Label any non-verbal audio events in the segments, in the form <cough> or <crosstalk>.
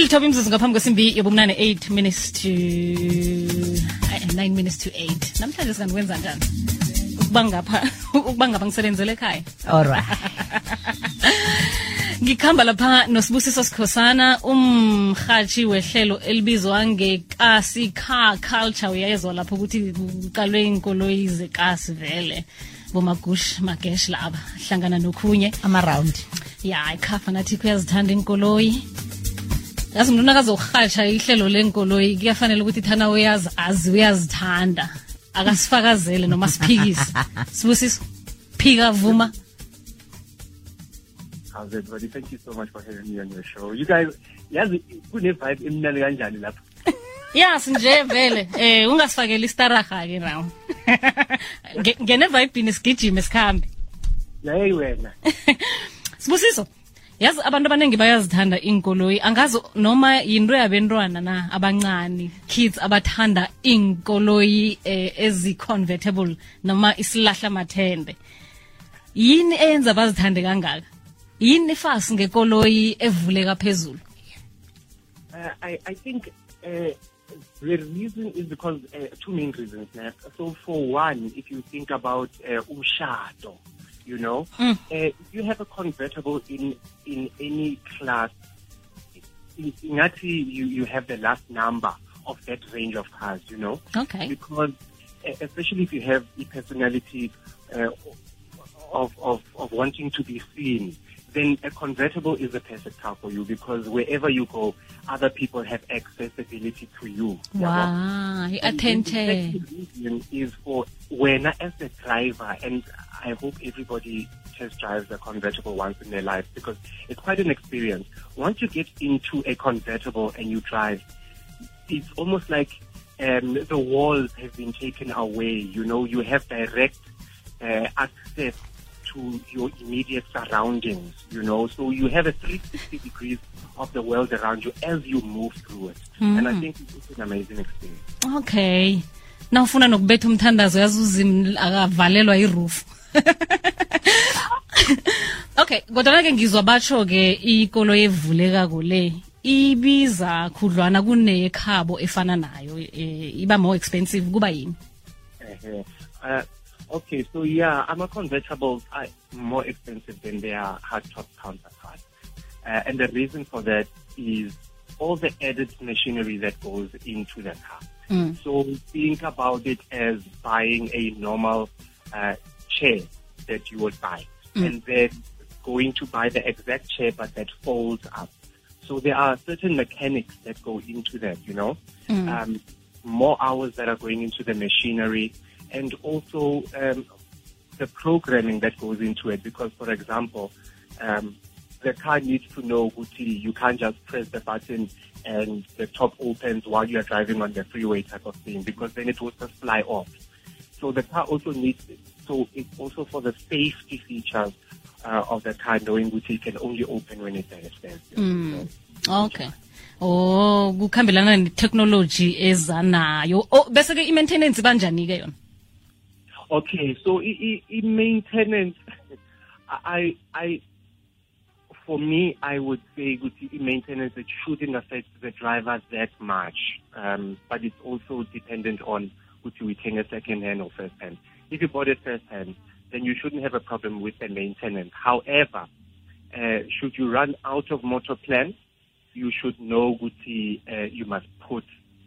ilithoba imzuzu ngaphambi kwesimbi yobumnane 8 minutes to eh, 9 minutes to 8 namhlanje singanikwenza njani? Ukuba ngapha <laughs> ukuba ngapha ngisebenzele ekhaya. Alright <laughs> ngikhamba lapha nosibusiso sikhosana. Umrhatshi wehlelo elibizwa ngekasi car culture uyayezwa lapho ukuthi kuqalwe inkoloyi zekasi vele. Bomagush magesh laba hlangana nokhunye. Ama-round. Ya ikhafa nathi kuyazithanda inkoloyi yazi mntu nakazokurhatsha ihlelo lenkoloyi kuyafanele ukuthi thana uyazi azi uyazithanda. Akasifakazele noma siphikise. <laughs> Sibusiso. Phika vuma. How's everybody? Thank you so much for having me on your show. You guys, yazi kune-vibe emnandi kanjani lapha <laughs> yasi nje vele eh ungasifakeli istaraha ke nawo <laughs> Nge- ngene vibini sigijime sikhambe. Yayi wena. Sibusiso yazi abantu abaningi bayazithanda iinkoloyi. Angazi noma yinto yabentwana na abancane kids abathanda iinkoloyi eh, ezi-convertible noma isilahla mathende yini eyenza bazithande kangaka? Yini ifasi ngekoloyi evuleka phezulu? Uh, I, I think uh, the reason is because uh, two main reasons so for one if you think about uh, umshado you know. Mm. uh, if you have a convertible in in any class i- ingathi you, you have the last number of that range of cars you know. Okay. Because especially if you have the personality uh, of, of, of wanting to be seen, then a convertible is a perfect car for you because wherever you go, other people have accessibility to you. wow. Then the i-attention second reason is for when as a driver, and I hope everybody test drives a convertible once in their life because it's quite an experience. Once you get into a convertible and you drive, it's almost like um, the walls have been taken away. You know, you have direct uh, access to your immediate surroundings. You know, so you have a 360 degrees of the world around you as you move through it. And I think it's an amazing experience. okay nawufuna nokubetha umthandazo yazi uzim akavalelwa iroof <laughs> okay kodwa ke ngizwa batsho-ke ikolo evulekako le ibiza khudlwana kunekhabo efana nayo eh, iba more expensive kuba yini. Uh, okay, so yeah, I'm a convertibles are more expensive than their hardtop counterparts. Uh, and the reason for that is all the added machinery that goes into the car. Mm. So think about it as buying a normal uh, chair that you would buy, and then going to buy the exact chair but that folds up. So there are certain mechanics that go into that, you know, um, more hours that are going into the machinery, and also um, the programming that goes into it. Because, for example, um, the car needs to know Guti, you can't just press the button and the top opens while you're driving on the freeway type of thing, because then it will just fly off. So the car also needs, so it's also for the safety features uh, of the car, knowing which it can only open when it's at a standstill. So, okay oh kukhambelana netechnology ezanayo oh bese ke i-maintenance banjani ke yona Okay, so i- i- i- maintenance, <laughs> I, I, for me, I would say the maintenance, it shouldn't affect the driver that much. Um, but it's also dependent on would you retain a second hand or first hand. If you bought it first hand, then you shouldn't have a problem with the maintenance. However, uh, should you run out of motor plan, you should know Guti, uh, you must put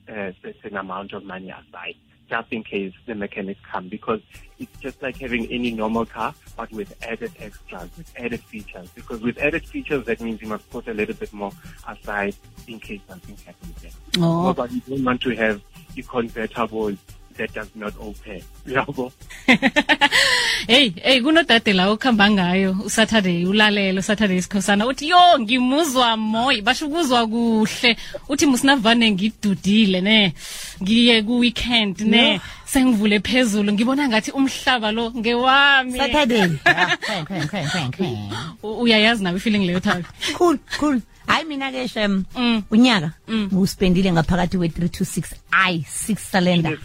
a certain amount of money aside just in case the mechanics come because it's just like having any normal car but with added extras, with added features. Because with added features, that means you must put a little bit more aside in case something happens there. oh But you don't want to have a convertible that does not open. Yabo? <laughs> <laughs> hey hey kunodade la okuhamba ngayo usaturday ulalela usaturday isikhosana. Uthi yo ngimuzwa moyi basho ukuzwa kuhle. Uthi musinavane ngidudile ne ngiye ku-weekend ne No. sengivule phezulu. Ngibona ngathi umhlaba lo ngewami. Saturday. <laughs> Ah, uyayazi nawe ifeeling leyo thabi cool cool. Hayi mina-ke shem Mm. unyaka ngiwuspendile ngaphakathi we-326 ayi six cylinder.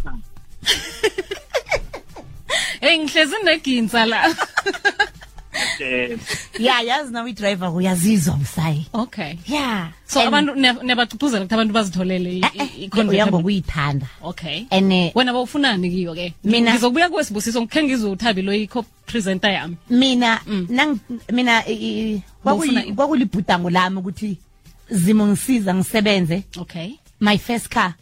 Hey ngihlezi neginsa la. Ya yazi nawe idriver uyazizwa busayi. Okay. Ya so abantu ne- ukuthi abantu bazitholele Eh, eh, uyangokuyithanda okay. And eh, wena bawufunani kiyo ke? Mina- ngizokubuya kwesibusiso ngikhe ngizothabi lo i-co-presenter yami. Mina nang mina kwakulibhudango lami ukuthi zimo ngisiza ngisebenze. Okay. My first car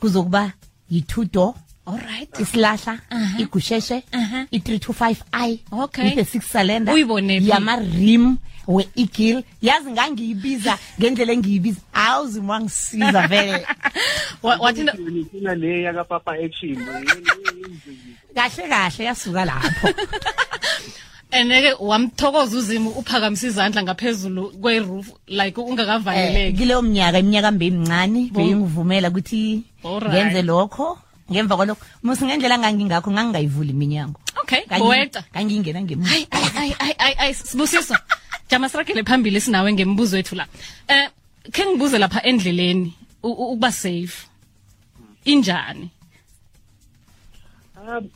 kuzokuba yi-two door Alright. Isilahla, igusheshe, i325i. Okay. Ibe 6 cylinder. Uyibone phi? Yama rim we eagle. Yazi ngangiyibiza ngendlela engiyibiza. Awuzi wangisiza vele. <laughs> Wathi ngifuna le yaka papa action. Kahle kahle yasuka lapho. <laughs> Eneke wamthokoza uzimo uphakamisa izandla ngaphezulu kweroof like ungakavaleleki. Eh, kileyo minyaka iminyaka mbemncane beyingivumela ukuthi ngenze lokho. Ngemva kwalokho musingendlela ngangingakho ngangingayivuli iminyango. Okay Ngangi- ngangingena ngemuva. Hayi hayi hayi hayi hayi sibusiso. Jama sirakele phambili sinawe ngembuzo wethu la. Eh khe ngibuze lapha endleleni u- u- ukuba safe. Injani? Um,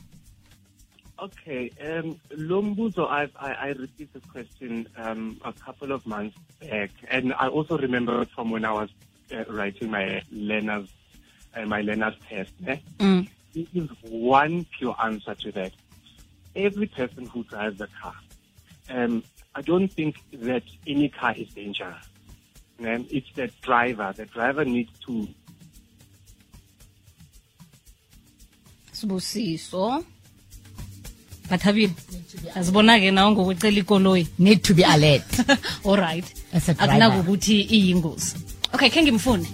okay. Um, Lombuzo, I've, I, I received this question um, a couple of months back, and I also remember it from when I was uh, writing my learners, my learners test. Eh? Mm. This is one pure answer to that. Every person who drives a car, um, I don't think that any car is dangerous. Um, it's the driver. The driver needs to sibusiso bathabile azibona-ke nawe ngokwecela ikoloyi need to be alert <laughs> alright As a driver. akunakukuthi iyingozi okay khe ngimfune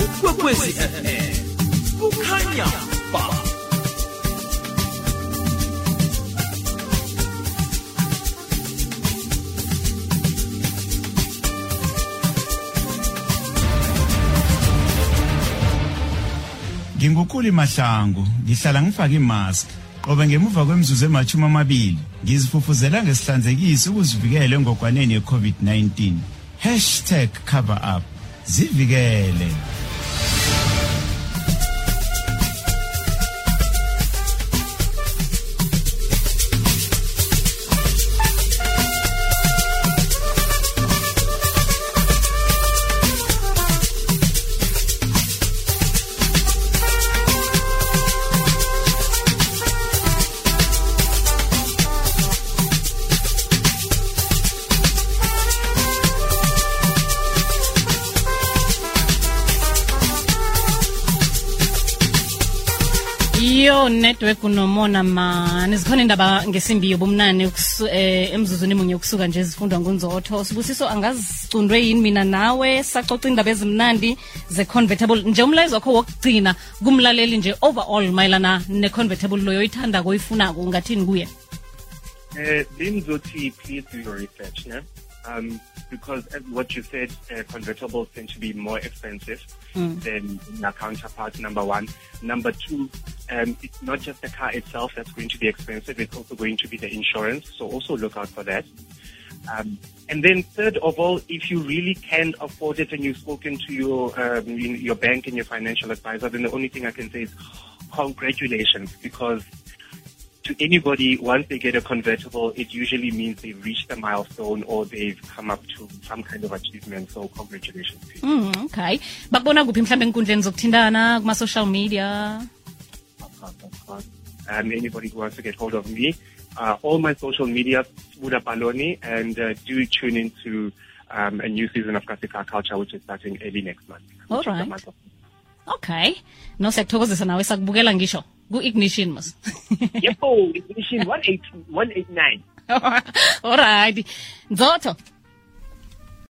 ukwekwezi fm kukhanya ba Ngingukuli Mahlangu, ngihlala ngifaka imask. Qobe ngemuva kwemizuzu emachumi amabili, ngizifufuzela ngesihlanzekisi ukuzivikela engogwaneni ye-COVID-19. #coverup. Zivikele. Yo network unomona mani. Zikhona indaba ngesimbi yobumnani ukusu- eh, emzuzwini munye ukusuka nje ezifundwa ngunzotho. Sibusiso angazicundwe yini mina nawe? Sacoca indaba ezimnandi ze-convertible nje umlayezo wakho wokugcina kumlaleli nje overall mayelana ne-convertible loyo ithanda koyifunako ungathini kuye? Uh, Bimzoti, please do your research, yeah? Um, because as what you said, uh, convertibles tend to be more expensive than their counterparts, number one. Number two, um, it's not just the car itself that's going to be expensive, it's also going to be the insurance, so also look out for that. Um, and then third of all, if you really can afford it and you've spoken to your, um, your bank and your financial advisor, then the only thing I can say is congratulations because to anybody, once they get a convertible, it usually means they've reached a milestone or they've come up to some kind of achievement. So congratulations to you. mm, okay bakubona kuphi mhlawumbe enkundleni zokuthintana kuma-social media Um, anybody who wants to get hold of me, uh, all my social media, Buddha Paloni, and uh, do tune into um, a new season of Kasi Car Culture, which is starting early next month. All right. which is the right. month of- okay no siyakuthokozisa nawe sakubukela ngisho ku-ignition mas yepo ignition 189 <laughs> all right. Nzotho.